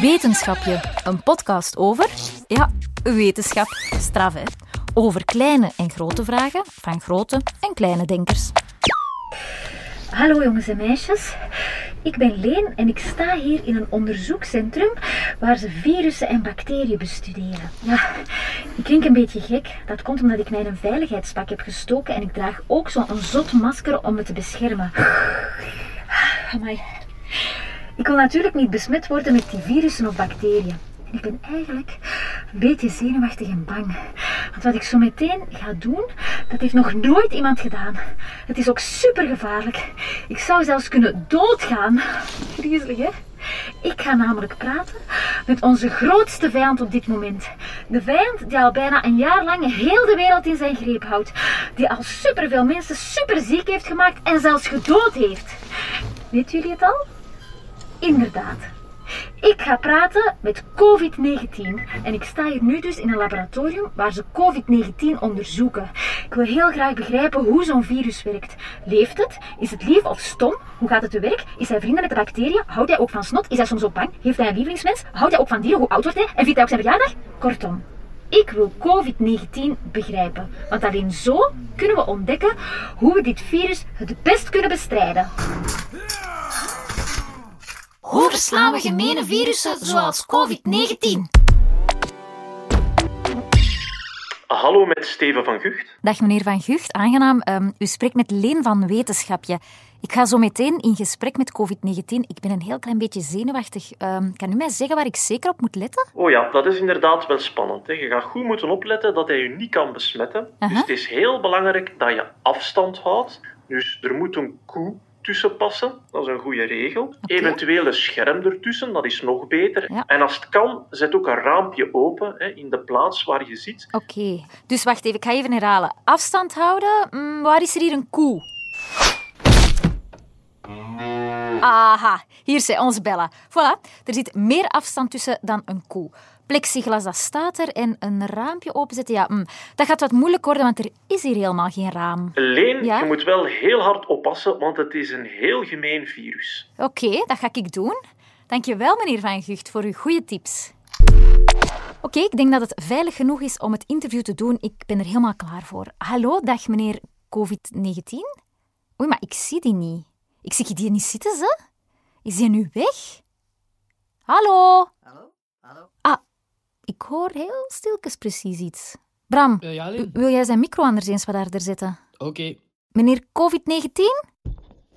Wetenschapje, een podcast over, ja, wetenschap, straf hè. Over kleine en grote vragen van grote en kleine denkers. Hallo jongens en meisjes. Ik ben Leen en ik sta hier in een onderzoekscentrum waar ze virussen en bacteriën bestuderen. Ja, ik klink een beetje gek. Dat komt omdat ik mij een veiligheidspak heb gestoken en ik draag ook zo'n zot masker om me te beschermen. Amai. Ik wil natuurlijk niet besmet worden met die virussen of bacteriën. Ik ben eigenlijk een beetje zenuwachtig en bang. Want wat ik zo meteen ga doen, dat heeft nog nooit iemand gedaan. Het is ook super gevaarlijk. Ik zou zelfs kunnen doodgaan. Griezelig, hè? Ik ga namelijk praten met onze grootste vijand op dit moment. De vijand die al bijna een jaar lang heel de wereld in zijn greep houdt. Die al superveel mensen super ziek heeft gemaakt en zelfs gedood heeft. Weet jullie het al? Inderdaad. Ik ga praten met COVID-19 en ik sta hier nu dus in een laboratorium waar ze COVID-19 onderzoeken. Ik wil heel graag begrijpen hoe zo'n virus werkt. Leeft het? Is het lief of stom? Hoe gaat het te werk? Is hij vrienden met de bacteriën? Houdt hij ook van snot? Is hij soms ook bang? Heeft hij een lievelingsmens? Houdt hij ook van dieren? Hoe oud wordt hij? En viert hij ook zijn verjaardag? Kortom, ik wil COVID-19 begrijpen, want alleen zo kunnen we ontdekken hoe we dit virus het best kunnen bestrijden. Hoe verslaan we gemene virussen zoals COVID-19? Hallo met Steven van Gucht. Dag meneer Van Gucht, aangenaam. Ehm, u spreekt met Leen van Wetenschapje. Ik ga zo meteen in gesprek met COVID-19. Ik ben een heel klein beetje zenuwachtig. Ehm, kan u mij zeggen waar ik zeker op moet letten? Oh ja, dat is inderdaad wel spannend. Hè. Je gaat goed moeten opletten dat hij je niet kan besmetten. Dus het is heel belangrijk dat je afstand houdt. Dus er moet een koe tussen passen, dat is een goede regel. Eventueel een scherm ertussen, dat is nog beter. Ja. En als het kan, zet ook een raampje open hè, in de plaats waar je zit. Oké, dus wacht even, ik ga even herhalen. Afstand houden. Mm, waar is er hier een koe? Aha, hier is onze Bella. Voilà, er zit meer afstand tussen dan een koe. Plexiglas, dat staat er. En een raampje openzetten, ja, mm, dat gaat wat moeilijk worden, want er is hier helemaal geen raam. Leen, Ja? je moet wel heel hard oppassen, want het is een heel gemeen virus. Oké, dat ga ik doen. Dankjewel, meneer Van Gucht, voor uw goede tips. Oké, ik denk dat het veilig genoeg is om het interview te doen. Ik ben er helemaal klaar voor. Hallo, dag meneer COVID-19? Oei, maar ik zie die niet. Ik zie die niet zitten, ze. Is die nu weg? Hallo? Hallo? Hallo? Ah, ik hoor heel stilkens precies iets. Bram, Eh, ja, wil jij zijn micro anders eens wat harder zetten? Oké. Meneer COVID-19?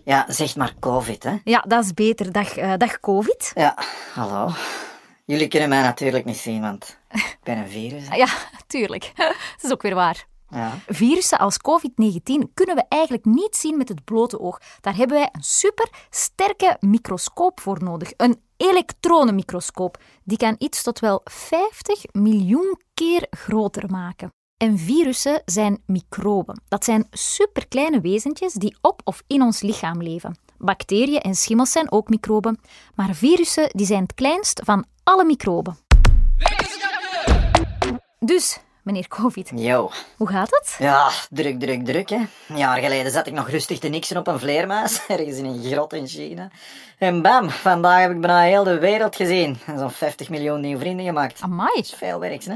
Ja, zeg maar COVID, hè? Ja, dat is beter. Dag, eh, dag COVID. Ja, hallo. Jullie kunnen mij natuurlijk niet zien, want ik ben een virus. hè. Ja, tuurlijk. Dat is ook weer waar. Ja. Virussen als COVID-19 kunnen we eigenlijk niet zien met het blote oog. Daar hebben wij een super sterke microscoop voor nodig. Een elektronenmicroscoop. Die kan iets tot wel 50 miljoen keer groter maken. En virussen zijn microben. Dat zijn superkleine wezentjes die op of in ons lichaam leven. Bacteriën en schimmels zijn ook microben, maar virussen die zijn het kleinst van alle microben. Dus, meneer COVID, Yo. hoe gaat het? Ja, druk, druk, druk, hè. Een jaar geleden zat ik nog rustig te niksen op een vleermuis, ergens in een grot in China. En bam, vandaag heb ik bijna heel de wereld gezien. En zo'n 50 miljoen nieuwe vrienden gemaakt. Amai. Dat is veel hè.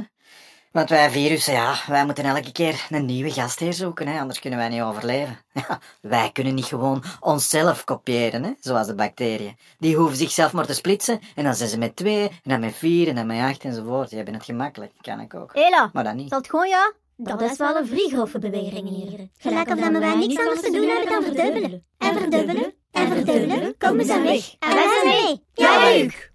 Want wij virussen, ja, wij moeten elke keer een nieuwe gastheer zoeken, hè, anders kunnen wij niet overleven. Ja, wij kunnen niet gewoon onszelf kopiëren, hè, zoals de bacteriën. Die hoeven zichzelf maar te splitsen, en dan zijn ze met twee, en dan met vier, en dan met acht, enzovoort. Die hebben het gemakkelijk, kan ik ook. Hela, Maar dat niet. zal het gewoon ja? Dat is wel een vrij grove beweging hier. Gelijk of dat wij niks anders te doen hebben dan verdubbelen. En verdubbelen. En verdubbelen. Komen ze weg. En wij zijn mee. Ja, leuk.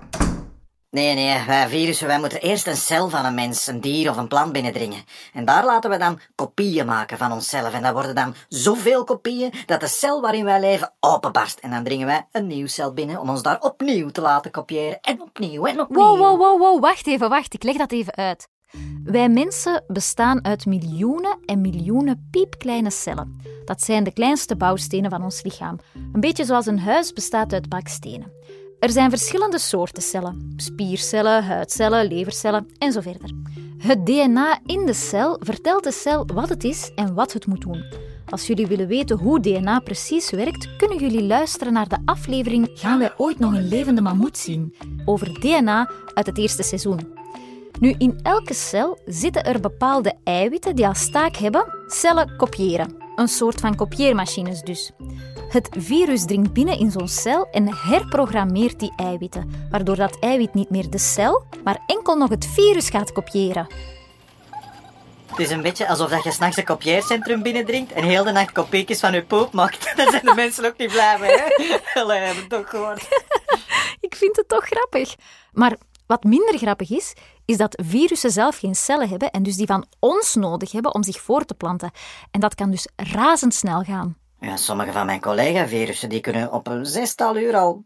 Nee, nee, wij virussen, wij moeten eerst een cel van een mens, een dier of een plant binnendringen. En daar laten we dan kopieën maken van onszelf. En dat worden dan zoveel kopieën dat de cel waarin wij leven openbarst. En dan dringen wij een nieuw cel binnen om ons daar opnieuw te laten kopiëren. En opnieuw en opnieuw. Wow, wow, wow, wow, wacht even, wacht. Ik leg dat even uit. Wij mensen bestaan uit miljoenen en miljoenen piepkleine cellen. Dat zijn de kleinste bouwstenen van ons lichaam. Een beetje zoals een huis bestaat uit bakstenen. Er zijn verschillende soorten cellen: spiercellen, huidcellen, levercellen en zo verder. Het DNA in de cel vertelt de cel wat het is en wat het moet doen. Als jullie willen weten hoe DNA precies werkt, kunnen jullie luisteren naar de aflevering Gaan wij ooit nog een levende mammoet zien? Over DNA uit het eerste seizoen. Nu, in elke cel zitten er bepaalde eiwitten die als taak hebben cellen kopiëren. Een soort van kopieermachines dus. Het virus dringt binnen in zo'n cel en herprogrammeert die eiwitten, waardoor dat eiwit niet meer de cel, maar enkel nog het virus gaat kopiëren. Het is een beetje alsof dat je s'nachts een kopieercentrum binnendringt en heel de nacht kopiekjes van je poep maakt. Dan zijn de mensen ook niet blij mee, hè? Allee, hebben het toch gehoord. Ik vind het toch grappig. Maar wat minder grappig is, is dat virussen zelf geen cellen hebben en dus die van ons nodig hebben om zich voor te planten. En dat kan dus razendsnel gaan. Ja, sommige van mijn collega-virussen die kunnen op een zestal uur al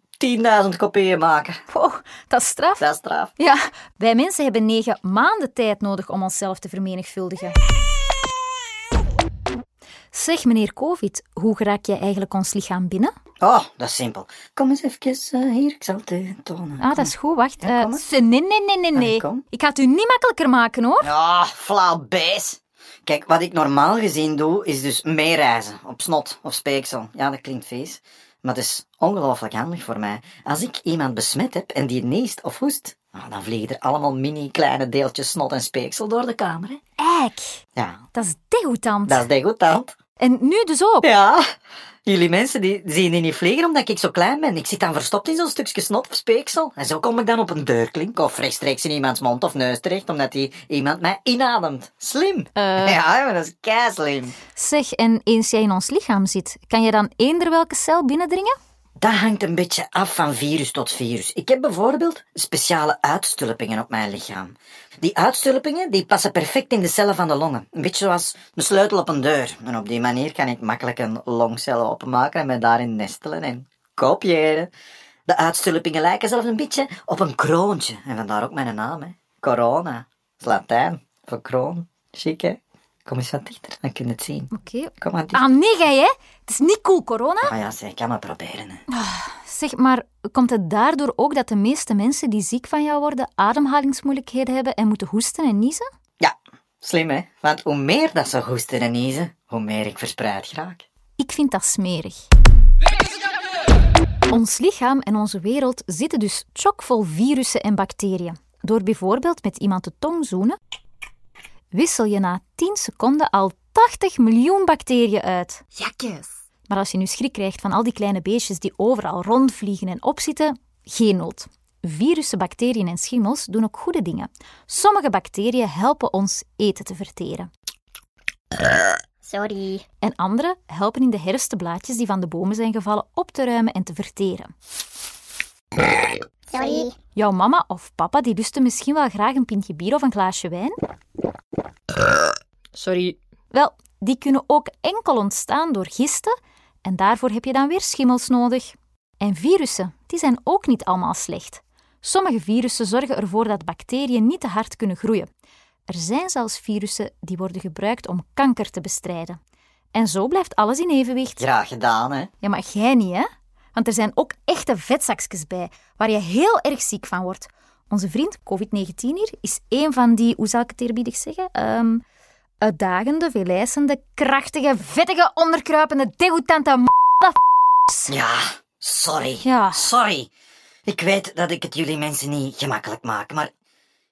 10.000 kopieën maken. Oh, dat is straf. Dat is straf. Ja, wij mensen hebben negen maanden tijd nodig om onszelf te vermenigvuldigen. Zeg, meneer Covid, hoe raak jij eigenlijk ons lichaam binnen? Oh, dat is simpel. Kom eens even eh, hier, ik zal het u tonen. Ah, dat is goed, wacht. Ja, Eh, nee, nee, nee, nee, nee. Ik ga het u niet makkelijker maken, hoor. Ja, flauw beest. Kijk, wat ik normaal gezien doe, is dus meereizen op snot of speeksel. Ja, dat klinkt vies, maar het is ongelooflijk handig voor mij. Als ik iemand besmet heb en die neest of hoest, nou, dan vliegen er allemaal mini kleine deeltjes snot en speeksel door de kamer. Hè? Eik, Ja, dat is degoutant. dat is degoutant. En nu dus ook. Ja, jullie mensen die zien die niet vliegen omdat ik zo klein ben. Ik zit dan verstopt in zo'n stukje snot of speeksel. En zo kom ik dan op een deurklink of rechtstreeks in iemands mond of neus terecht, omdat die iemand mij inademt. Slim. Eh. Ja, maar dat is kei slim. Zeg, en eens jij in ons lichaam zit, kan je dan eender welke cel binnendringen? Dat hangt een beetje af van virus tot virus. Ik heb bijvoorbeeld speciale uitstulpingen op mijn lichaam. Die uitstulpingen die passen perfect in de cellen van de longen. Een beetje zoals een sleutel op een deur. En op die manier kan ik makkelijk een longcel openmaken en me daarin nestelen en kopiëren. De uitstulpingen lijken zelfs een beetje op een kroontje. En vandaar ook mijn naam, hè. Corona. Dat is Latijn voor kroon. Chic, hè? Kom eens wat dichter, dan kun je het zien. Oké. Kom maar dichter. Ah, nee, hè? Het is niet cool, corona. Ah ja, zeg, ik kan maar proberen, hè. Zeg, maar komt het daardoor ook dat de meeste mensen die ziek van jou worden ademhalingsmoeilijkheden hebben en moeten hoesten en niezen? Ja, slim hè. Want hoe meer dat ze hoesten en niezen, hoe meer ik verspreid raak. Ik vind dat smerig. Ons lichaam en onze wereld zitten dus chockvol virussen en bacteriën. Door bijvoorbeeld met iemand de tong zoenen, wissel je na 10 seconden al 80 miljoen bacteriën uit. Jakjes. Maar als je nu schrik krijgt van al die kleine beestjes die overal rondvliegen en opzitten, geen nood. Virussen, bacteriën en schimmels doen ook goede dingen. Sommige bacteriën helpen ons eten te verteren. Sorry. En andere helpen in de herfstblaadjes die van de bomen zijn gevallen op te ruimen en te verteren. Sorry. Jouw mama of papa die lusten misschien wel graag een pintje bier of een glaasje wijn. Sorry. Wel, die kunnen ook enkel ontstaan door gisten en daarvoor heb je dan weer schimmels nodig. En virussen, die zijn ook niet allemaal slecht. Sommige virussen zorgen ervoor dat bacteriën niet te hard kunnen groeien. Er zijn zelfs virussen die worden gebruikt om kanker te bestrijden. En zo blijft alles in evenwicht. Graag gedaan, hè. Ja, maar jij niet, hè? Want er zijn ook echte vetzakjes bij, waar je heel erg ziek van wordt. Onze vriend COVID-19 hier is één van die, hoe zal ik het eerbiedig zeggen? Ehm uitdagende, veelijzende, krachtige, vettige, onderkruipende, degoutante m***. Ja, sorry. Ja. Sorry. Ik weet dat ik het jullie mensen niet gemakkelijk maak, maar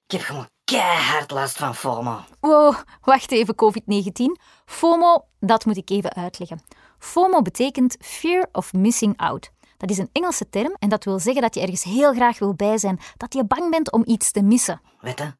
ik heb gewoon keihard last van FOMO. Wow, wacht even, COVID-19. FOMO, dat moet ik even uitleggen. FOMO betekent Fear of Missing Out. Dat is een Engelse term en dat wil zeggen dat je ergens heel graag wil bij zijn, dat je bang bent om iets te missen. Weet je?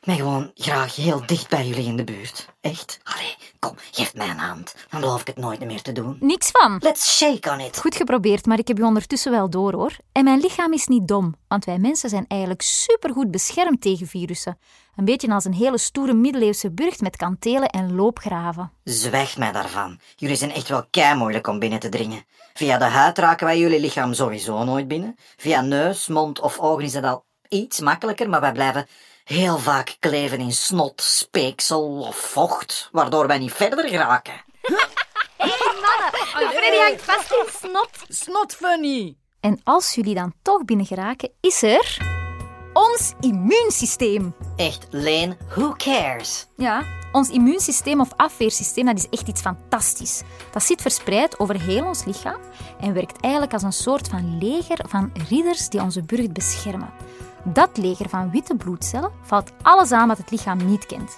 Ben gewoon graag heel dicht bij jullie in de buurt. Echt? Allee, kom, geef mij een hand. Dan beloof ik het nooit meer te doen. Niks van. Let's shake on it. Goed geprobeerd, maar ik heb u ondertussen wel door hoor. En mijn lichaam is niet dom, want wij mensen zijn eigenlijk supergoed beschermd tegen virussen. Een beetje als een hele stoere middeleeuwse burcht met kantelen en loopgraven. Zwijg mij daarvan. Jullie zijn echt wel kei moeilijk om binnen te dringen. Via de huid raken wij jullie lichaam sowieso nooit binnen. Via neus, mond of ogen is dat al iets makkelijker, maar wij blijven heel vaak kleven in snot, speeksel of vocht, waardoor wij niet verder geraken. Freddy hangt vast in snot. Snot funny. En als jullie dan toch binnen geraken, is er ons immuunsysteem. Echt, Leen, who cares? Ja, Ons immuunsysteem of afweersysteem dat is echt iets fantastisch. Dat zit verspreid over heel ons lichaam en werkt eigenlijk als een soort van leger van ridders die onze burcht beschermen. Dat leger van witte bloedcellen valt alles aan wat het lichaam niet kent.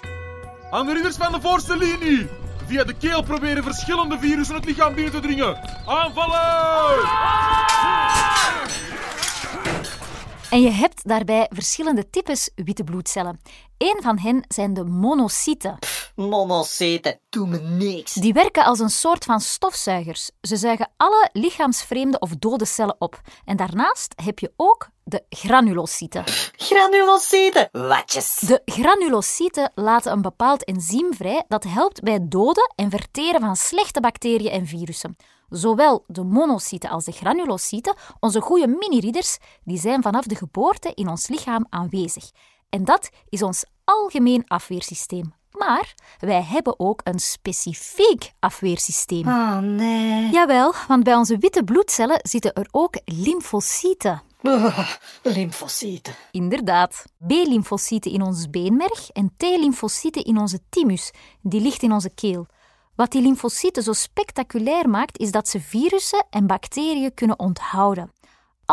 Aan de ridders van de voorste linie! Via de keel proberen verschillende virussen het lichaam binnen te dringen. Aanvallen! En je hebt daarbij verschillende types witte bloedcellen. Eén van hen zijn de monocyten. Monocyten, doe me niks. Die werken als een soort van stofzuigers. Ze zuigen alle lichaamsvreemde of dode cellen op. En daarnaast heb je ook de granulocyten. Granulocyten, watjes. De granulocyten laten een bepaald enzym vrij dat helpt bij het doden en verteren van slechte bacteriën en virussen. Zowel de monocyten als de granulocyten, onze goede mini-ridders, die zijn vanaf de geboorte in ons lichaam aanwezig. En dat is ons algemeen afweersysteem. Maar wij hebben ook een specifiek afweersysteem. Oh nee. Jawel, want bij onze witte bloedcellen zitten er ook lymfocyten. Lymfocyten. Inderdaad. B-lymfocyten in ons beenmerg en T-lymfocyten in onze thymus, die ligt in onze keel. Wat die lymfocyten zo spectaculair maakt, is dat ze virussen en bacteriën kunnen onthouden.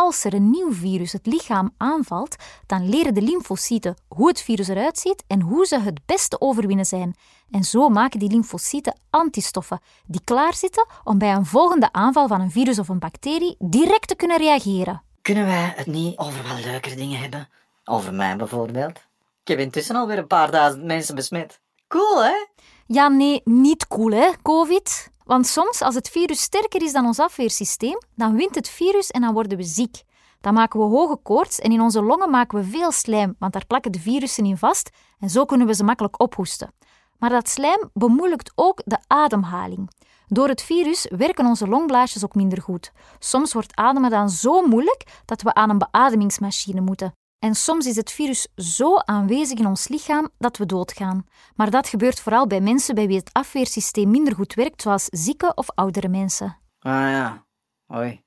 Als er een nieuw virus het lichaam aanvalt, dan leren de lymfocyten hoe het virus eruit ziet en hoe ze het beste overwinnen zijn. En zo maken die lymfocyten antistoffen die klaarzitten om bij een volgende aanval van een virus of een bacterie direct te kunnen reageren. Kunnen wij het niet over wat leukere dingen hebben? Over mij bijvoorbeeld. Ik heb intussen alweer een paar duizend mensen besmet. Cool, hè? Ja, nee, niet cool hè, COVID. Want soms, als het virus sterker is dan ons afweersysteem, dan wint het virus en dan worden we ziek. Dan maken we hoge koorts en in onze longen maken we veel slijm, want daar plakken de virussen in vast en zo kunnen we ze makkelijk ophoesten. Maar dat slijm bemoeilijkt ook de ademhaling. Door het virus werken onze longblaasjes ook minder goed. Soms wordt ademen dan zo moeilijk dat we aan een beademingsmachine moeten. En soms is het virus zo aanwezig in ons lichaam dat we doodgaan. Maar dat gebeurt vooral bij mensen bij wie het afweersysteem minder goed werkt, zoals zieke of oudere mensen. Ah ja, hoi.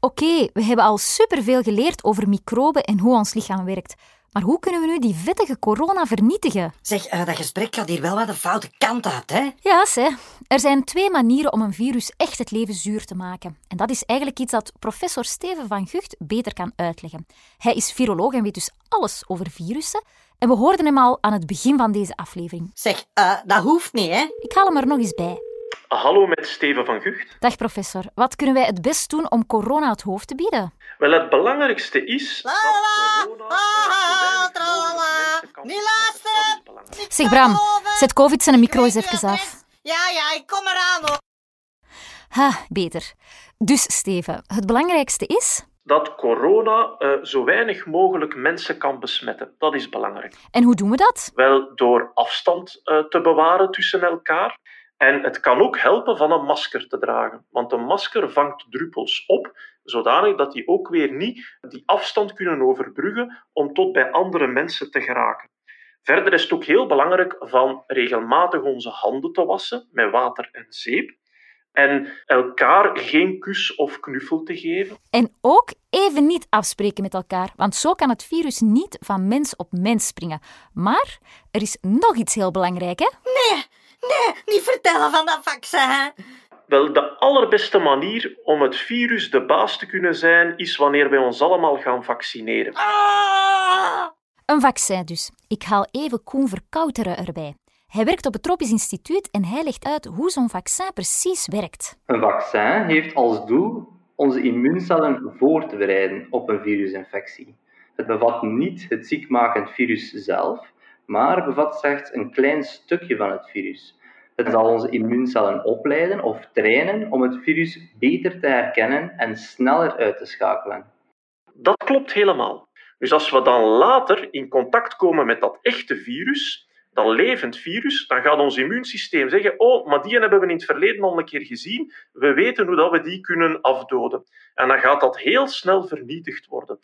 Oké, we hebben al superveel geleerd over microben en hoe ons lichaam werkt. Maar hoe kunnen we nu die vettige corona vernietigen? Zeg, eh, dat gesprek gaat hier wel wat de foute kant uit, hè? Ja, sé. Er zijn twee manieren om een virus echt het leven zuur te maken. En dat is eigenlijk iets dat professor Steven van Gucht beter kan uitleggen. Hij is viroloog en weet dus alles over virussen. En we hoorden hem al aan het begin van deze aflevering. Zeg, eh, dat hoeft niet, hè? Ik haal hem er nog eens bij. Hallo met Steven van Gucht. Dag professor, wat kunnen wij het best doen om corona het hoofd te bieden? Wel, het belangrijkste is dat corona... eh, mogelijk mensen kan Niet luisteren. Belangrijk. Zeg Bram, zet COVID zijn micro eens even af. Ja, ja, ik kom eraan, hoor. Ha, beter. Dus Steven, het belangrijkste is... Dat corona eh, zo weinig mogelijk mensen kan besmetten. Dat is belangrijk. En hoe doen we dat? Wel door afstand eh, te bewaren tussen elkaar. En het kan ook helpen van een masker te dragen. Want een masker vangt druppels op, zodanig dat die ook weer niet die afstand kunnen overbruggen om tot bij andere mensen te geraken. Verder is het ook heel belangrijk van regelmatig onze handen te wassen met water en zeep. En elkaar geen kus of knuffel te geven. En ook even niet afspreken met elkaar, want zo kan het virus niet van mens op mens springen. Maar er is nog iets heel belangrijk, hè? Nee, nee, niet vertellen van dat vaccin. Wel, de allerbeste manier om het virus de baas te kunnen zijn, is wanneer wij ons allemaal gaan vaccineren. Ah! Een vaccin dus. Ik haal even Koen Verkouteren erbij. Hij werkt op het Tropisch Instituut en hij legt uit hoe zo'n vaccin precies werkt. Een vaccin heeft als doel onze immuuncellen voor te bereiden op een virusinfectie. Het bevat niet het ziekmakend virus zelf, maar bevat slechts een klein stukje van het virus. Het zal onze immuuncellen opleiden of trainen om het virus beter te herkennen en sneller uit te schakelen. Dat klopt helemaal. Dus als we dan later in contact komen met dat echte virus, levend virus, dan gaat ons immuunsysteem zeggen: Oh, maar die hebben we in het verleden al een keer gezien. We weten hoe dat we die kunnen afdoden. En dan gaat dat heel snel vernietigd worden.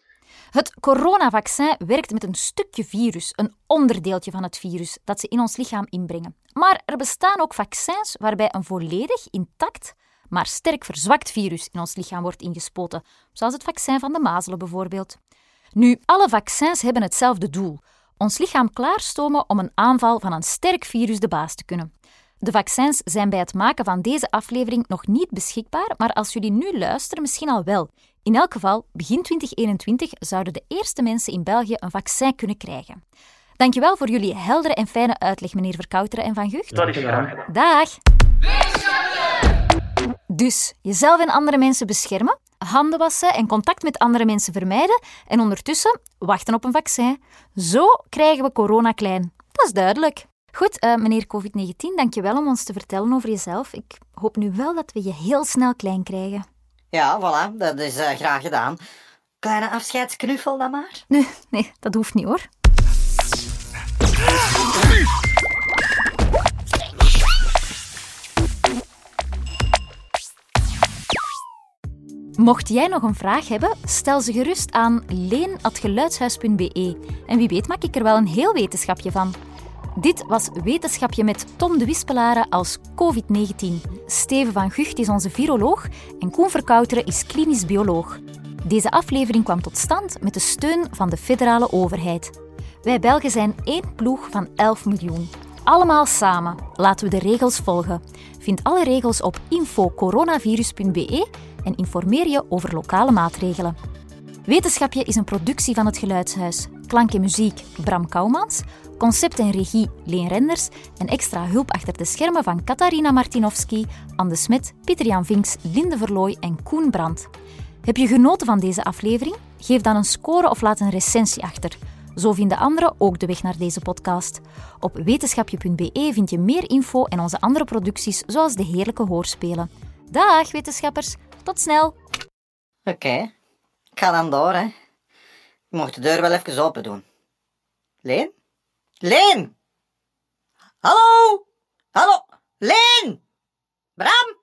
Het coronavaccin werkt met een stukje virus, een onderdeeltje van het virus, dat ze in ons lichaam inbrengen. Maar er bestaan ook vaccins waarbij een volledig intact, maar sterk verzwakt virus in ons lichaam wordt ingespoten, zoals het vaccin van de mazelen bijvoorbeeld. Nu, alle vaccins hebben hetzelfde doel: ons lichaam klaarstomen om een aanval van een sterk virus de baas te kunnen. De vaccins zijn bij het maken van deze aflevering nog niet beschikbaar, maar als jullie nu luisteren, misschien al wel. In elk geval, begin 2021 zouden de eerste mensen in België een vaccin kunnen krijgen. Dankjewel voor jullie heldere en fijne uitleg, meneer Verkouteren en Van Gucht. Dat is graag gedaan. Dag! Dus jezelf en andere mensen beschermen, handen wassen en contact met andere mensen vermijden en ondertussen wachten op een vaccin. Zo krijgen we corona klein. Dat is duidelijk. Goed, eh, meneer COVID-19, dankjewel om ons te vertellen over jezelf. Ik hoop nu wel dat we je heel snel klein krijgen. Ja, voilà, dat is eh, graag gedaan. Kleine afscheidsknuffel dan maar. Nee, nee, dat hoeft niet hoor. Mocht jij nog een vraag hebben, stel ze gerust aan leen.geluidshuis.be. En wie weet maak ik er wel een heel wetenschapje van. Dit was Wetenschapje met Tom de Wispelare als COVID-19. Steven van Gucht is onze viroloog en Koen Verkouteren is klinisch bioloog. Deze aflevering kwam tot stand met de steun van de federale overheid. Wij Belgen zijn één ploeg van 11 miljoen. Allemaal samen. Laten we de regels volgen. Vind alle regels op infocoronavirus.be en informeer je over lokale maatregelen. Wetenschapje is een productie van het Geluidshuis. Klank en muziek Bram Kouwmans, concept en regie Leen Renders en extra hulp achter de schermen van Katarina Martinovski, Anne de Smet, Pieter-Jan Vinks, Linde Verlooy en Koen Brandt. Heb je genoten van deze aflevering? Geef dan een score of laat een recensie achter. Zo vinden anderen ook de weg naar deze podcast. Op wetenschapje.be vind je meer info en onze andere producties, zoals de heerlijke hoorspelen. Dag, wetenschappers. Tot snel. Oké, ik ga dan door, hè. Je mocht de deur wel even open doen. Leen? Leen! Hallo? Hallo? Leen! Bram?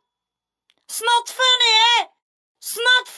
Snot funny, hè? Snot